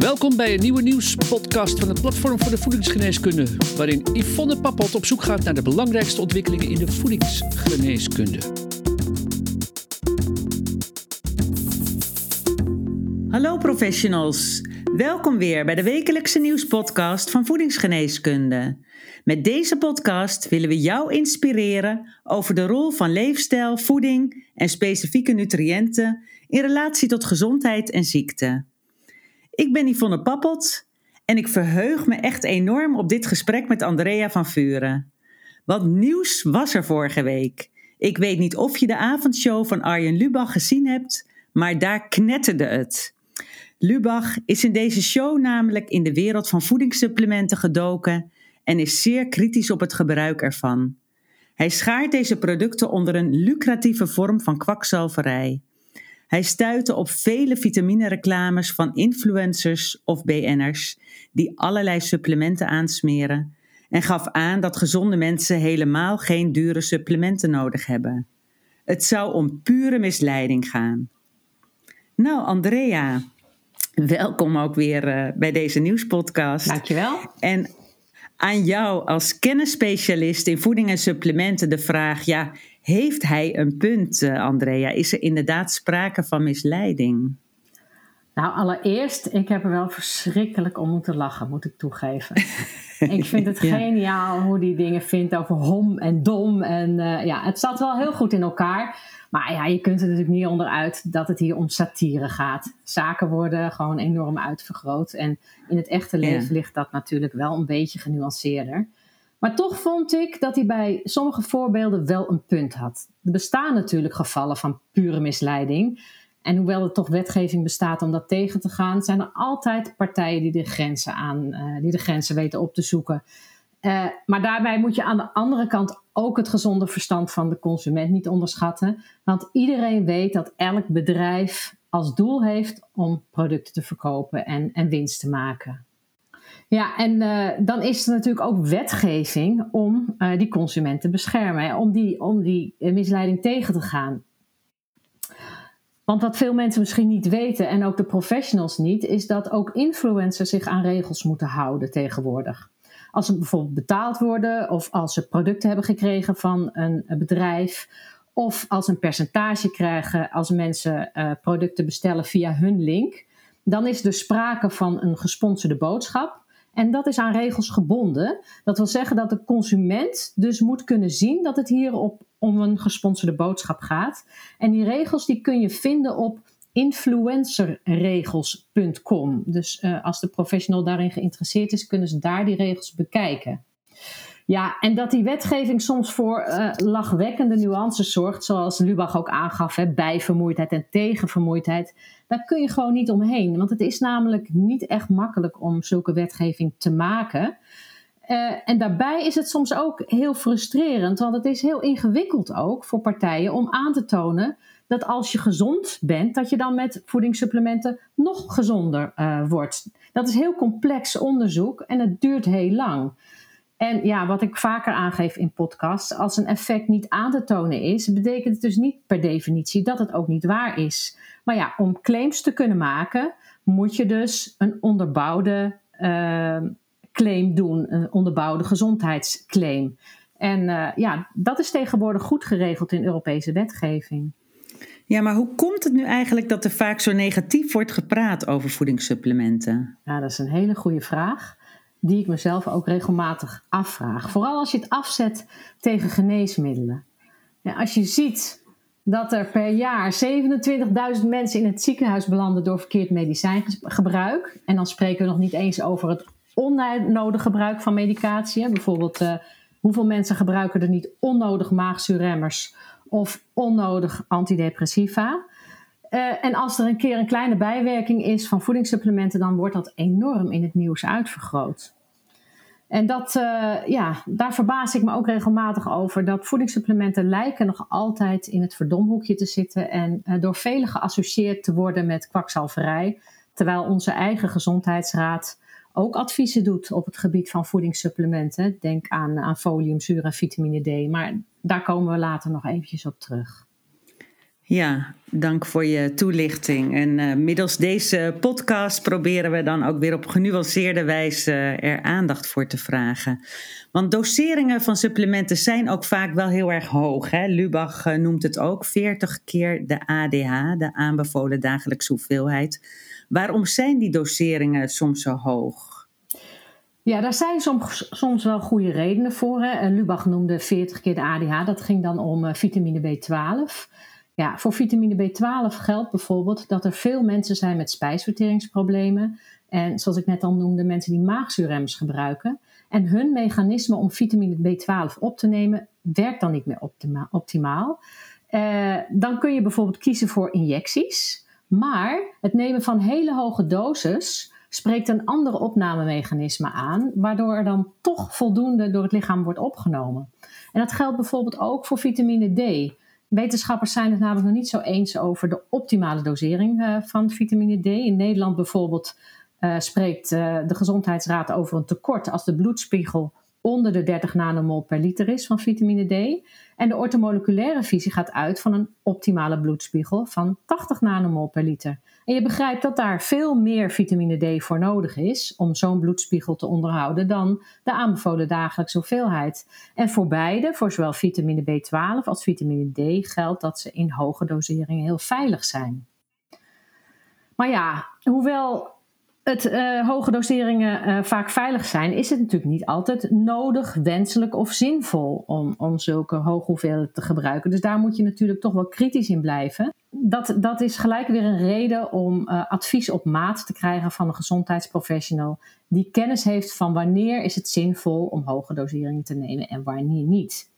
Welkom bij een nieuwe nieuwspodcast van het Platform voor de Voedingsgeneeskunde, waarin Yvonne Pappot op zoek gaat naar de belangrijkste ontwikkelingen in de voedingsgeneeskunde. Hallo professionals, welkom weer bij de wekelijkse nieuwspodcast van Voedingsgeneeskunde. Met deze podcast willen we jou inspireren over de rol van leefstijl, voeding en specifieke nutriënten in relatie tot gezondheid en ziekte. Ik ben Yvonne Pappot en ik verheug me echt enorm op dit gesprek met Andrea van Vuren. Wat nieuws was er vorige week? Ik weet niet of je de avondshow van Arjen Lubach gezien hebt, maar daar knetterde het. Lubach is in deze show namelijk in de wereld van voedingssupplementen gedoken en is zeer kritisch op het gebruik ervan. Hij schaart deze producten onder een lucratieve vorm van kwakzalverij. Hij stuitte op vele vitaminereclames van influencers of BN'ers die allerlei supplementen aansmeren en gaf aan dat gezonde mensen helemaal geen dure supplementen nodig hebben. Het zou om pure misleiding gaan. Nou, Andrea, welkom ook weer uh, bij deze nieuwspodcast. Dankjewel. En aan jou als kennisspecialist in voeding en supplementen de vraag: ja, heeft hij een punt, uh, Andrea? Is er inderdaad sprake van misleiding? Nou, allereerst, ik heb er wel verschrikkelijk om moeten lachen, moet ik toegeven. ik vind het ja. geniaal hoe die dingen vindt over hom en dom. En uh, ja, het zat wel heel goed in elkaar. Maar ja, je kunt er natuurlijk niet onderuit dat het hier om satire gaat. Zaken worden gewoon enorm uitvergroot. En in het echte leven ja. ligt dat natuurlijk wel een beetje genuanceerder. Maar toch vond ik dat hij bij sommige voorbeelden wel een punt had. Er bestaan natuurlijk gevallen van pure misleiding. En hoewel er toch wetgeving bestaat om dat tegen te gaan, zijn er altijd partijen die de grenzen, aan, uh, die de grenzen weten op te zoeken. Uh, maar daarbij moet je aan de andere kant ook het gezonde verstand van de consument niet onderschatten. Want iedereen weet dat elk bedrijf als doel heeft om producten te verkopen en, en winst te maken. Ja, en uh, dan is er natuurlijk ook wetgeving om uh, die consument te beschermen, om die, om die misleiding tegen te gaan. Want wat veel mensen misschien niet weten, en ook de professionals niet, is dat ook influencers zich aan regels moeten houden tegenwoordig. Als ze bijvoorbeeld betaald worden, of als ze producten hebben gekregen van een, bedrijf, of als een percentage krijgen als mensen producten bestellen via hun link, dan is er sprake van een gesponsorde boodschap. En dat is aan regels gebonden. Dat wil zeggen dat de consument dus moet kunnen zien dat het hier op, om een gesponsorde boodschap gaat. En die regels die kun je vinden op influencerregels.com. Dus uh, als de professional daarin geïnteresseerd is, kunnen ze daar die regels bekijken. Ja, en dat die wetgeving soms voor uh, lachwekkende nuances zorgt, zoals Lubach ook aangaf, hè, bijvermoeidheid en tegenvermoeidheid, daar kun je gewoon niet omheen. Want het is namelijk niet echt makkelijk om zulke wetgeving te maken. Uh, en daarbij is het soms ook heel frustrerend, want het is heel ingewikkeld ook voor partijen om aan te tonen dat als je gezond bent, dat je dan met voedingssupplementen nog gezonder uh, wordt. Dat is heel complex onderzoek en het duurt heel lang. En ja, wat ik vaker aangeef in podcasts, als een effect niet aan te tonen is, betekent het dus niet per definitie dat het ook niet waar is. Maar ja, om claims te kunnen maken, moet je dus een onderbouwde uh, claim doen, een onderbouwde gezondheidsclaim. En uh, ja, dat is tegenwoordig goed geregeld in Europese wetgeving. Ja, maar hoe komt het nu eigenlijk dat er vaak zo negatief wordt gepraat over voedingssupplementen? Ja, dat is een hele goede vraag die ik mezelf ook regelmatig afvraag. Vooral als je het afzet tegen geneesmiddelen. Ja, als je ziet dat er per jaar 27.000 mensen in het ziekenhuis belanden door verkeerd medicijngebruik. En dan spreken we nog niet eens over het onnodig gebruik van medicatie. Bijvoorbeeld, uh, hoeveel mensen gebruiken er niet onnodig maagzuurremmers of onnodig antidepressiva. Uh, en als er een keer een kleine bijwerking is van voedingssupplementen, dan wordt dat enorm in het nieuws uitvergroot. En dat, uh, ja, daar verbaas ik me ook regelmatig over. Dat voedingssupplementen lijken nog altijd in het verdomhoekje te zitten en uh, door velen geassocieerd te worden met kwakzalverij. Terwijl onze eigen gezondheidsraad ook adviezen doet op het gebied van voedingssupplementen. Denk aan, aan foliumzuur en vitamine D. Maar daar komen we later nog eventjes op terug. Ja, dank voor je toelichting. En uh, middels deze podcast proberen we dan ook weer op genuanceerde wijze er aandacht voor te vragen. Want doseringen van supplementen zijn ook vaak wel heel erg hoog. Hè? Lubach uh, noemt het ook 40 keer de ADH, de aanbevolen dagelijkse hoeveelheid. Waarom zijn die doseringen soms zo hoog? Ja, daar zijn soms, soms wel goede redenen voor. Hè. Lubach noemde 40 keer de ADH. Dat ging dan om vitamine B12. Ja, voor vitamine B12 geldt bijvoorbeeld dat er veel mensen zijn met spijsverteringsproblemen. En zoals ik net al noemde, mensen die maagzuurremmers gebruiken. En hun mechanisme om vitamine B12 op te nemen werkt dan niet meer optima optimaal. Uh, dan kun je bijvoorbeeld kiezen voor injecties. Maar het nemen van hele hoge doses spreekt een andere opnamemechanisme aan, waardoor er dan toch voldoende door het lichaam wordt opgenomen. En dat geldt bijvoorbeeld ook voor vitamine D. Wetenschappers zijn het namelijk nog niet zo eens over de optimale dosering uh, van vitamine D. In Nederland bijvoorbeeld uh, spreekt uh, de Gezondheidsraad over een tekort als de bloedspiegel onder de 30 nanomol per liter is van vitamine D. En de ortomoleculaire visie gaat uit van een optimale bloedspiegel van 80 nanomol per liter. En je begrijpt dat daar veel meer vitamine D voor nodig is om zo'n bloedspiegel te onderhouden dan de aanbevolen dagelijkse hoeveelheid. En voor beide, voor zowel vitamine B12 als vitamine D, geldt dat ze in hoge doseringen heel veilig zijn. Maar ja, hoewel het uh, hoge doseringen uh, vaak veilig zijn, is het natuurlijk niet altijd nodig, wenselijk of zinvol om, om zulke hoge hoeveelheden te gebruiken. Dus daar moet je natuurlijk toch wel kritisch in blijven. Dat, dat is gelijk weer een reden om uh, advies op maat te krijgen van een gezondheidsprofessional die kennis heeft van wanneer is het zinvol om hoge doseringen te nemen en wanneer niet.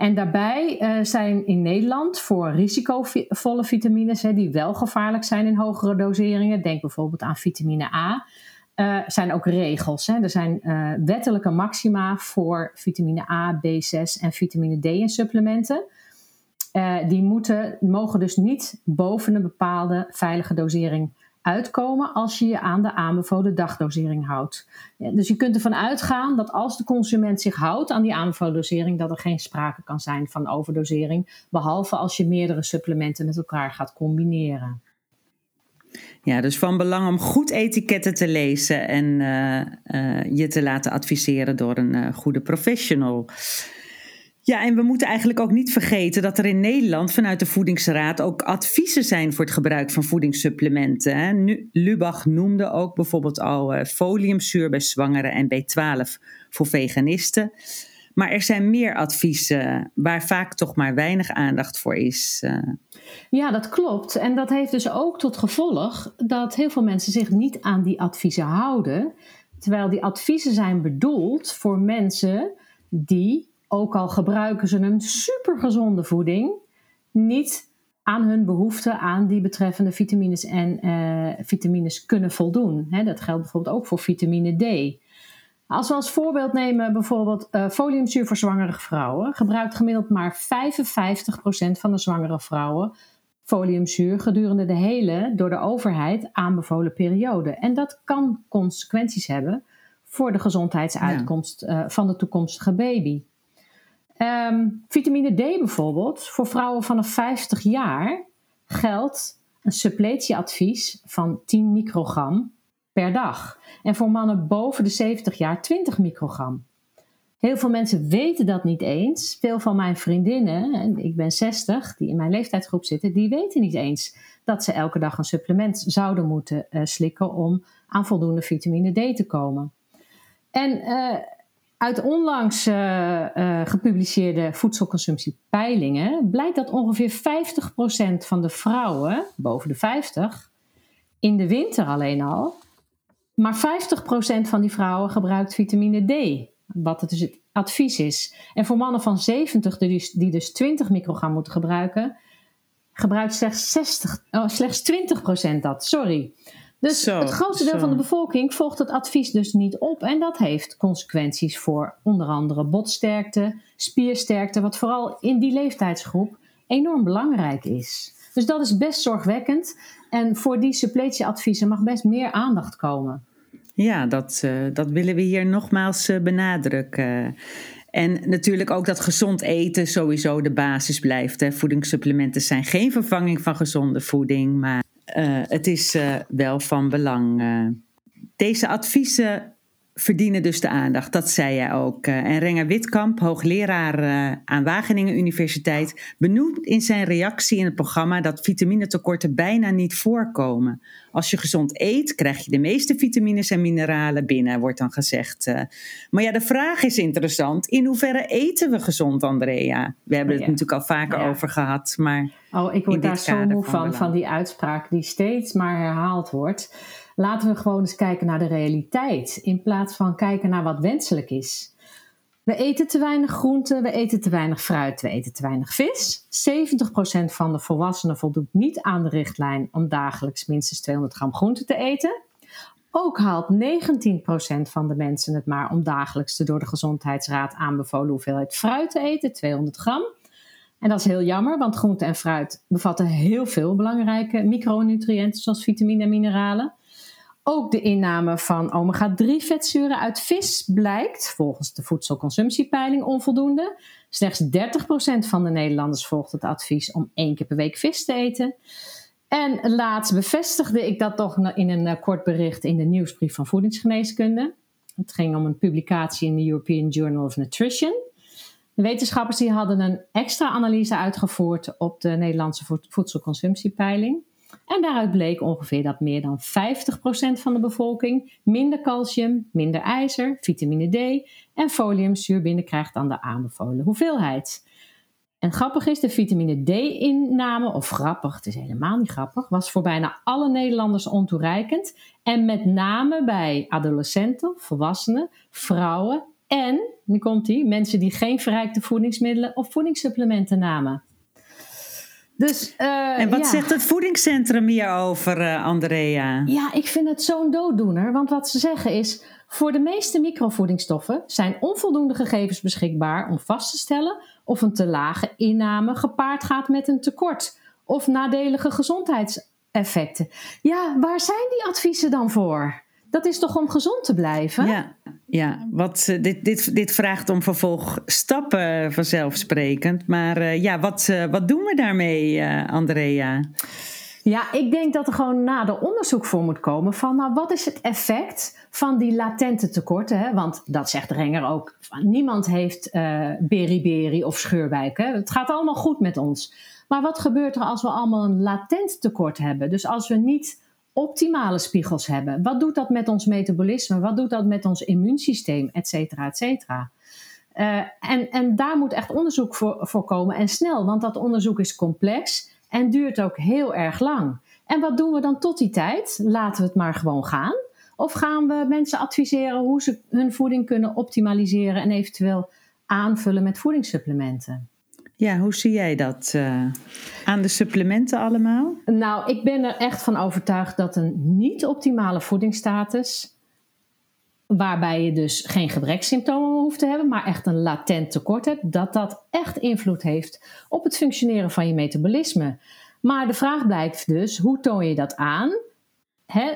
En daarbij uh, zijn in Nederland voor risicovolle vitamines, hè, die wel gevaarlijk zijn in hogere doseringen, denk bijvoorbeeld aan vitamine A, uh, zijn ook regels. Hè. Er zijn uh, wettelijke maxima voor vitamine A, B6 en vitamine D in supplementen. die moeten, mogen dus niet boven een bepaalde veilige dosering uitkomen als je je aan de aanbevolen dagdosering houdt. dus je kunt ervan uitgaan dat als de consument zich houdt aan die aanbevolen dosering, dat er geen sprake kan zijn van overdosering, behalve als je meerdere supplementen met elkaar gaat combineren. Ja, dus van belang om goed etiketten te lezen en uh, uh, je te laten adviseren door een uh, goede professional. Ja, en we moeten eigenlijk ook niet vergeten dat er in Nederland vanuit de Voedingsraad ook adviezen zijn voor het gebruik van voedingssupplementen. Nu, Lubach noemde ook bijvoorbeeld al uh, foliumzuur bij zwangeren en B12 voor veganisten. Maar er zijn meer adviezen waar vaak toch maar weinig aandacht voor is. Uh. Ja, dat klopt. En dat heeft dus ook tot gevolg dat heel veel mensen zich niet aan die adviezen houden. Terwijl die adviezen zijn bedoeld voor mensen die ook al gebruiken ze een supergezonde voeding, niet aan hun behoefte aan die betreffende vitamines en uh, vitamines kunnen voldoen. dat geldt bijvoorbeeld ook voor vitamine D. Als we als voorbeeld nemen bijvoorbeeld uh, foliumzuur voor zwangere vrouwen, gebruikt gemiddeld maar 55% van de zwangere vrouwen foliumzuur gedurende de hele door de overheid aanbevolen periode. En dat kan consequenties hebben voor de gezondheidsuitkomst ja. uh, van de toekomstige baby. Um, vitamine D bijvoorbeeld, voor vrouwen vanaf 50 jaar geldt een suppletieadvies van 10 microgram per dag. En voor mannen boven de 70 jaar 20 microgram. Heel veel mensen weten dat niet eens. Veel van mijn vriendinnen, en ik ben 60, die in mijn leeftijdsgroep zitten, die weten niet eens dat ze elke dag een supplement zouden moeten uh, slikken om aan voldoende vitamine D te komen. En uh, uit onlangs uh, uh, gepubliceerde voedselconsumptiepeilingen blijkt dat ongeveer 50% van de vrouwen boven de 50 in de winter alleen al, maar 50% van die vrouwen gebruikt vitamine D, wat het dus het advies is. En voor mannen van 70 die dus, die dus 20 microgram moeten gebruiken, gebruikt slechts, 60, oh, slechts 20% dat. Sorry. Dus zo, het grootste deel zo. van de bevolking volgt het advies dus niet op. En dat heeft consequenties voor onder andere botsterkte, spiersterkte, wat vooral in die leeftijdsgroep enorm belangrijk is. Dus dat is best zorgwekkend. En voor die suppletieadviezen mag best meer aandacht komen. Ja, dat, uh, dat willen we hier nogmaals uh, benadrukken. En natuurlijk ook dat gezond eten sowieso de basis blijft. Hè. Voedingssupplementen zijn geen vervanging van gezonde voeding, maar het is uh, wel van belang. Uh, deze adviezen verdienen dus de aandacht, dat zei jij ook. Eh, en Renger Witkamp, hoogleraar uh, aan Wageningen Universiteit, benoemt in zijn reactie in het programma dat vitaminetekorten bijna niet voorkomen. Als je gezond eet, krijg je de meeste vitamines en mineralen binnen, wordt dan gezegd. Uh, maar ja, de vraag is interessant: in hoeverre eten we gezond, Andrea? We hebben het natuurlijk al vaker ja. over gehad, maar. Oh, ik word daar zo moe van, van, van die uitspraak die steeds maar herhaald wordt. Laten we gewoon eens kijken naar de realiteit in plaats van kijken naar wat wenselijk is. We eten te weinig groenten, we eten te weinig fruit, we eten te weinig vis. 70% van de volwassenen voldoet niet aan de richtlijn om dagelijks minstens 200 gram groente te eten. Ook haalt 19% van de mensen het maar om dagelijks de door de Gezondheidsraad aanbevolen hoeveelheid fruit te eten, 200 gram. En dat is heel jammer, want groente en fruit bevatten heel veel belangrijke micronutriënten zoals vitamine en mineralen. Ook de inname van omega-3 vetzuren uit vis blijkt, volgens de voedselconsumptiepeiling, onvoldoende. Slechts 30% van de Nederlanders volgt het advies om één keer per week vis te eten. En laatst bevestigde ik dat toch in een eh, kort bericht in de nieuwsbrief van voedingsgeneeskunde. Het ging om een publicatie in de European Journal of Nutrition. De wetenschappers die hadden een extra analyse uitgevoerd op de Nederlandse voedselconsumptiepeiling. En daaruit bleek ongeveer dat meer dan 50% van de bevolking minder calcium, minder ijzer, vitamine D en foliumzuur binnenkrijgt dan de aanbevolen hoeveelheid. En grappig is, de vitamine D-inname, of grappig, het is helemaal niet grappig, was voor bijna alle Nederlanders ontoereikend. En met name bij adolescenten, volwassenen, vrouwen en, nu komt die, mensen die geen verrijkte voedingsmiddelen of voedingssupplementen namen. Dus, uh, en wat zegt het voedingscentrum hierover, uh, Andrea? Ja, ik vind het zo'n dooddoener. Want wat ze zeggen is: voor de meeste microvoedingsstoffen zijn onvoldoende gegevens beschikbaar om vast te stellen of een te lage inname gepaard gaat met een tekort of nadelige gezondheidseffecten. Ja, waar zijn die adviezen dan voor? Dat is toch om gezond te blijven? Ja, ja. Wat, uh, dit, dit, dit vraagt om vervolgstappen vanzelfsprekend. Maar uh, ja, wat, uh, wat doen we daarmee, Andrea? Ja, ik denk dat er gewoon nader onderzoek voor moet komen van nou, wat is het effect van die latente tekorten? Hè? Want dat zegt Renger ook, niemand heeft beriberi of scheurbuik. Hè? Het gaat allemaal goed met ons. Maar wat gebeurt er als we allemaal een latent tekort hebben? Dus als we niet optimale spiegels hebben. Wat doet dat met ons metabolisme? Wat doet dat met ons immuunsysteem? Et cetera, et cetera. Uh, en, en daar moet echt onderzoek voor, voor komen en snel, want dat onderzoek is complex en duurt ook heel erg lang. En wat doen we dan tot die tijd? Laten we het maar gewoon gaan? Of gaan we mensen adviseren hoe ze hun voeding kunnen optimaliseren en eventueel aanvullen met voedingssupplementen? Ja, hoe zie jij dat uh, aan de supplementen allemaal? Nou, ik ben er echt van overtuigd dat een niet-optimale voedingsstatus, waarbij je dus geen gebrekssymptomen hoeft te hebben, maar echt een latent tekort hebt, dat dat echt invloed heeft op het functioneren van je metabolisme. Maar de vraag blijkt dus, hoe toon je dat aan?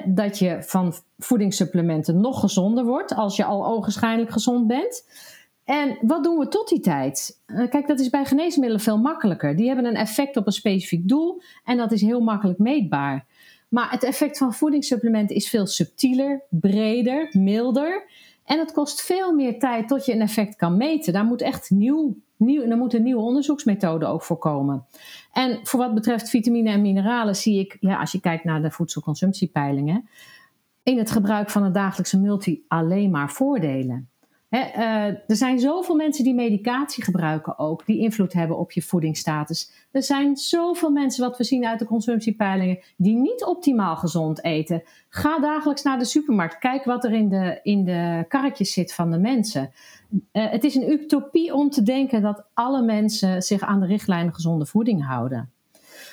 Dat je van voedingssupplementen nog gezonder wordt als je al ogenschijnlijk gezond bent. En wat doen we tot die tijd? Eh, kijk, dat is bij geneesmiddelen veel makkelijker. Die hebben een effect op een specifiek doel en dat is heel makkelijk meetbaar. Maar het effect van voedingssupplementen is veel subtieler, breder, milder. En het kost veel meer tijd tot je een effect kan meten. Daar moet echt nieuw, nieuw, daar moeten nieuwe onderzoeksmethoden ook voor komen. En voor wat betreft vitamine en mineralen zie ik, ja, als je kijkt naar de voedselconsumptiepeilingen, in het gebruik van een dagelijkse multi alleen maar voordelen. Eh, er zijn zoveel mensen die medicatie gebruiken ook, die invloed hebben op je voedingsstatus. Er zijn zoveel mensen, wat we zien uit de consumptiepeilingen, die niet optimaal gezond eten. Ga dagelijks naar de supermarkt, kijk wat er in de, in de karretjes zit van de mensen. Uh, het is een utopie om te denken dat alle mensen zich aan de richtlijnen gezonde voeding houden.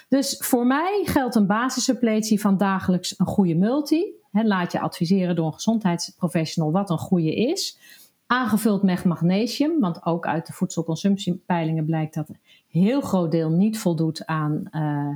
Dus voor mij geldt een basissuppletie van dagelijks een goede multi. laat je adviseren door een gezondheidsprofessional wat een goede is. Aangevuld met magnesium, want ook uit de voedselconsumptiepeilingen blijkt dat een heel groot deel niet voldoet aan, uh,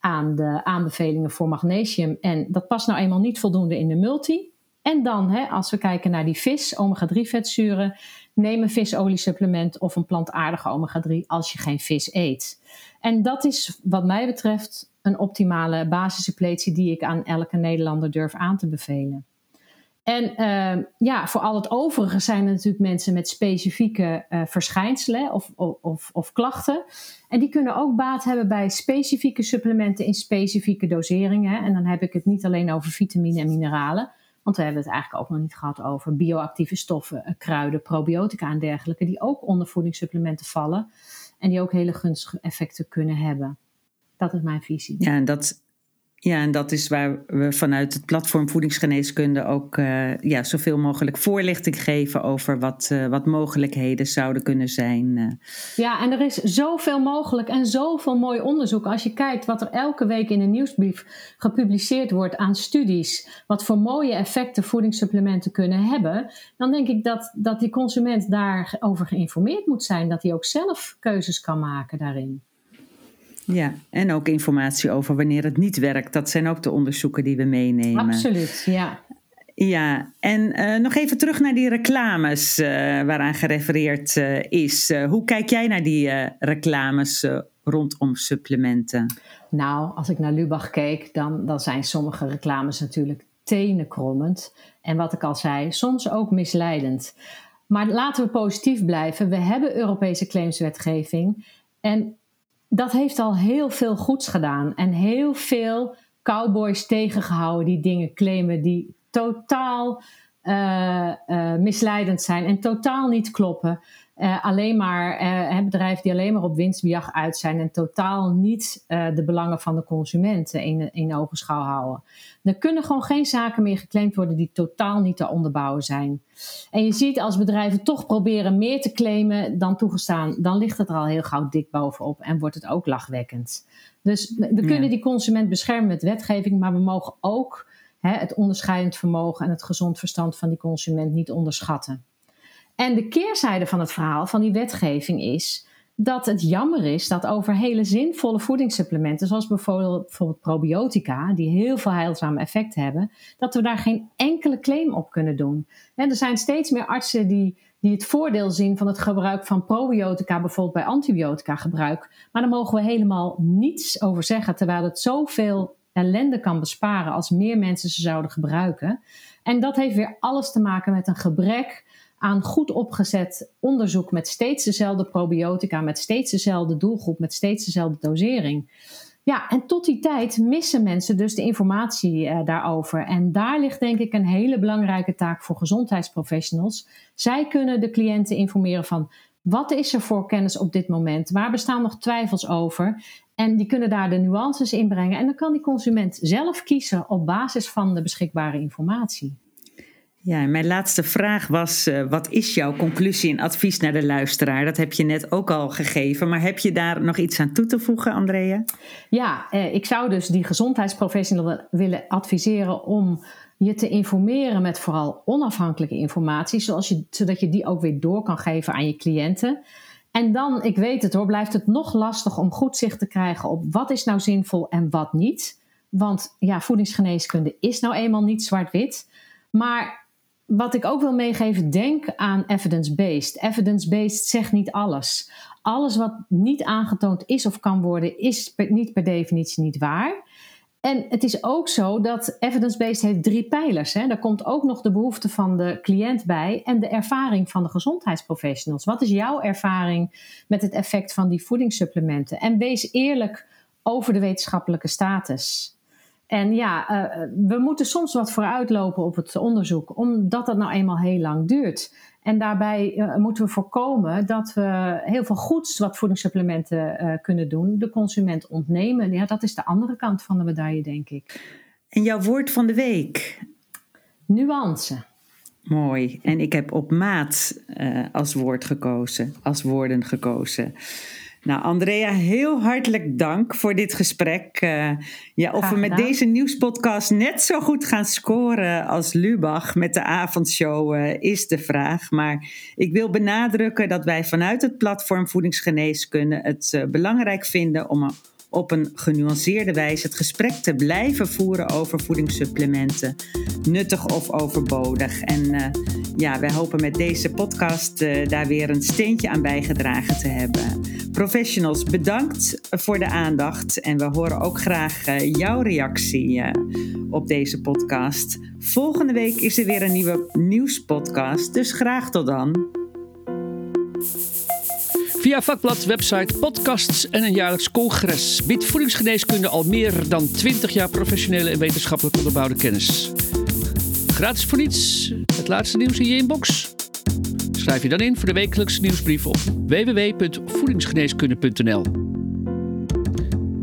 aan de aanbevelingen voor magnesium. En dat past nou eenmaal niet voldoende in de multi. En dan, hè, als we kijken naar die vis, omega-3 vetzuren, neem een visoliesupplement of een plantaardige omega-3 als je geen vis eet. En dat is wat mij betreft een optimale basissuppletie die ik aan elke Nederlander durf aan te bevelen. En uh, ja, voor al het overige zijn er natuurlijk mensen met specifieke uh, verschijnselen of, of, of, klachten. En die kunnen ook baat hebben bij specifieke supplementen in specifieke doseringen. En dan heb ik het niet alleen over vitamine en mineralen. Want we hebben het eigenlijk ook nog niet gehad over bioactieve stoffen, eh, kruiden, probiotica en dergelijke. Die ook onder voedingssupplementen vallen. En die ook hele gunstige effecten kunnen hebben. Dat is mijn visie. Ja, en dat ja, en dat is waar we vanuit het platform Voedingsgeneeskunde ook uh, ja, zoveel mogelijk voorlichting geven over wat, uh, wat mogelijkheden zouden kunnen zijn. Uh. Ja, en er is zoveel mogelijk en zoveel mooi onderzoek. Als je kijkt wat er elke week in een nieuwsbrief gepubliceerd wordt aan studies, wat voor mooie effecten voedingssupplementen kunnen hebben, dan denk ik dat, dat die consument daarover geïnformeerd moet zijn, dat hij ook zelf keuzes kan maken daarin. Ja, en ook informatie over wanneer het niet werkt. Dat zijn ook de onderzoeken die we meenemen. Absoluut, ja. Ja, en uh, nog even terug naar die reclames uh, waaraan gerefereerd uh, is. hoe kijk jij naar die reclames rondom supplementen? Nou, als ik naar Lubach keek, dan, dan zijn sommige reclames natuurlijk tenenkrommend. En wat ik al zei, soms ook misleidend. Maar laten we positief blijven. We hebben Europese claimswetgeving. En dat heeft al heel veel goeds gedaan. En heel veel cowboys tegengehouden die dingen claimen die totaal uh, uh, misleidend zijn en totaal niet kloppen. Uh, alleen maar uh, bedrijven die alleen maar op winstbejag uit zijn en totaal niet uh, de belangen van de consumenten in, in ogenschouw houden. Er kunnen gewoon geen zaken meer geclaimd worden die totaal niet te onderbouwen zijn. En je ziet als bedrijven toch proberen meer te claimen dan toegestaan, dan ligt het er al heel gauw dik bovenop en wordt het ook lachwekkend. Dus we kunnen die consument beschermen met wetgeving, maar we mogen ook hè, het onderscheidend vermogen en het gezond verstand van die consument niet onderschatten. En de keerzijde van het verhaal van die wetgeving is dat het jammer is dat over hele zinvolle voedingssupplementen, zoals bijvoorbeeld, bijvoorbeeld probiotica, die heel veel heilzame effecten hebben, dat we daar geen enkele claim op kunnen doen. En er zijn steeds meer artsen die, die het voordeel zien van het gebruik van probiotica, bijvoorbeeld bij antibiotica gebruik. Maar daar mogen we helemaal niets over zeggen, terwijl het zoveel ellende kan besparen als meer mensen ze zouden gebruiken. En dat heeft weer alles te maken met een gebrek aan goed opgezet onderzoek met steeds dezelfde probiotica, met steeds dezelfde doelgroep, met steeds dezelfde dosering. Ja, en tot die tijd missen mensen dus de informatie uh, daarover. En daar ligt denk ik een hele belangrijke taak voor gezondheidsprofessionals. Zij kunnen de cliënten informeren van wat is er voor kennis op dit moment? Waar bestaan nog twijfels over? En die kunnen daar de nuances in brengen. En dan kan die consument zelf kiezen op basis van de beschikbare informatie. Ja, mijn laatste vraag was: uh, wat is jouw conclusie en advies naar de luisteraar? Dat heb je net ook al gegeven, maar heb je daar nog iets aan toe te voegen, Andrea? Ja, eh, ik zou dus die gezondheidsprofessional willen adviseren om je te informeren met vooral onafhankelijke informatie, zoals je, zodat je die ook weer door kan geven aan je cliënten. En dan, ik weet het hoor, blijft het nog lastig om goed zicht te krijgen op wat is nou zinvol en wat niet. Want ja, voedingsgeneeskunde is nou eenmaal niet zwart-wit. Maar wat ik ook wil meegeven, denk aan evidence-based. Evidence-based zegt niet alles. Alles wat niet aangetoond is of kan worden, is niet per definitie niet waar. En het is ook zo dat evidence-based heeft drie pijlers. Hè. Daar komt ook nog de behoefte van de cliënt bij en de ervaring van de gezondheidsprofessionals. Wat is jouw ervaring met het effect van die voedingssupplementen? En wees eerlijk over de wetenschappelijke status. En ja, uh, we moeten soms wat vooruitlopen op het onderzoek, omdat dat nou eenmaal heel lang duurt. En daarbij uh, moeten we voorkomen dat we heel veel goeds wat voedingssupplementen uh, kunnen doen, de consument ontnemen. Ja, dat is de andere kant van de medaille, denk ik. En jouw woord van de week? Nuance. Mooi. En ik heb op maat als woord gekozen, als woorden gekozen. Nou, Andrea, heel hartelijk dank voor dit gesprek. Uh, ja, of we met deze nieuwspodcast net zo goed gaan scoren als Lubach met de avondshow uh, is de vraag. Maar ik wil benadrukken dat wij vanuit het platform Voedingsgeneeskunde het uh, belangrijk vinden om een op een genuanceerde wijze het gesprek te blijven voeren over voedingssupplementen, nuttig of overbodig. En uh, ja, wij hopen met deze podcast uh, daar weer een steentje aan bijgedragen te hebben. Professionals, bedankt voor de aandacht en we horen ook graag uh, jouw reactie op deze podcast. Volgende week is er weer een nieuwe nieuwspodcast, dus graag tot dan. Via vakblad, website, podcasts en een jaarlijks congres biedt voedingsgeneeskunde al meer dan 20 jaar professionele en wetenschappelijk onderbouwde kennis. Gratis voor niets, het laatste nieuws in je inbox. Schrijf je dan in voor de wekelijkse nieuwsbrief op www.voedingsgeneeskunde.nl.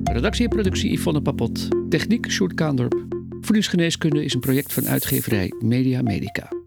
Redactie en productie Yvonne Papot. Techniek Sjoerd Kaandorp. Voedingsgeneeskunde is een project van uitgeverij Media Medica.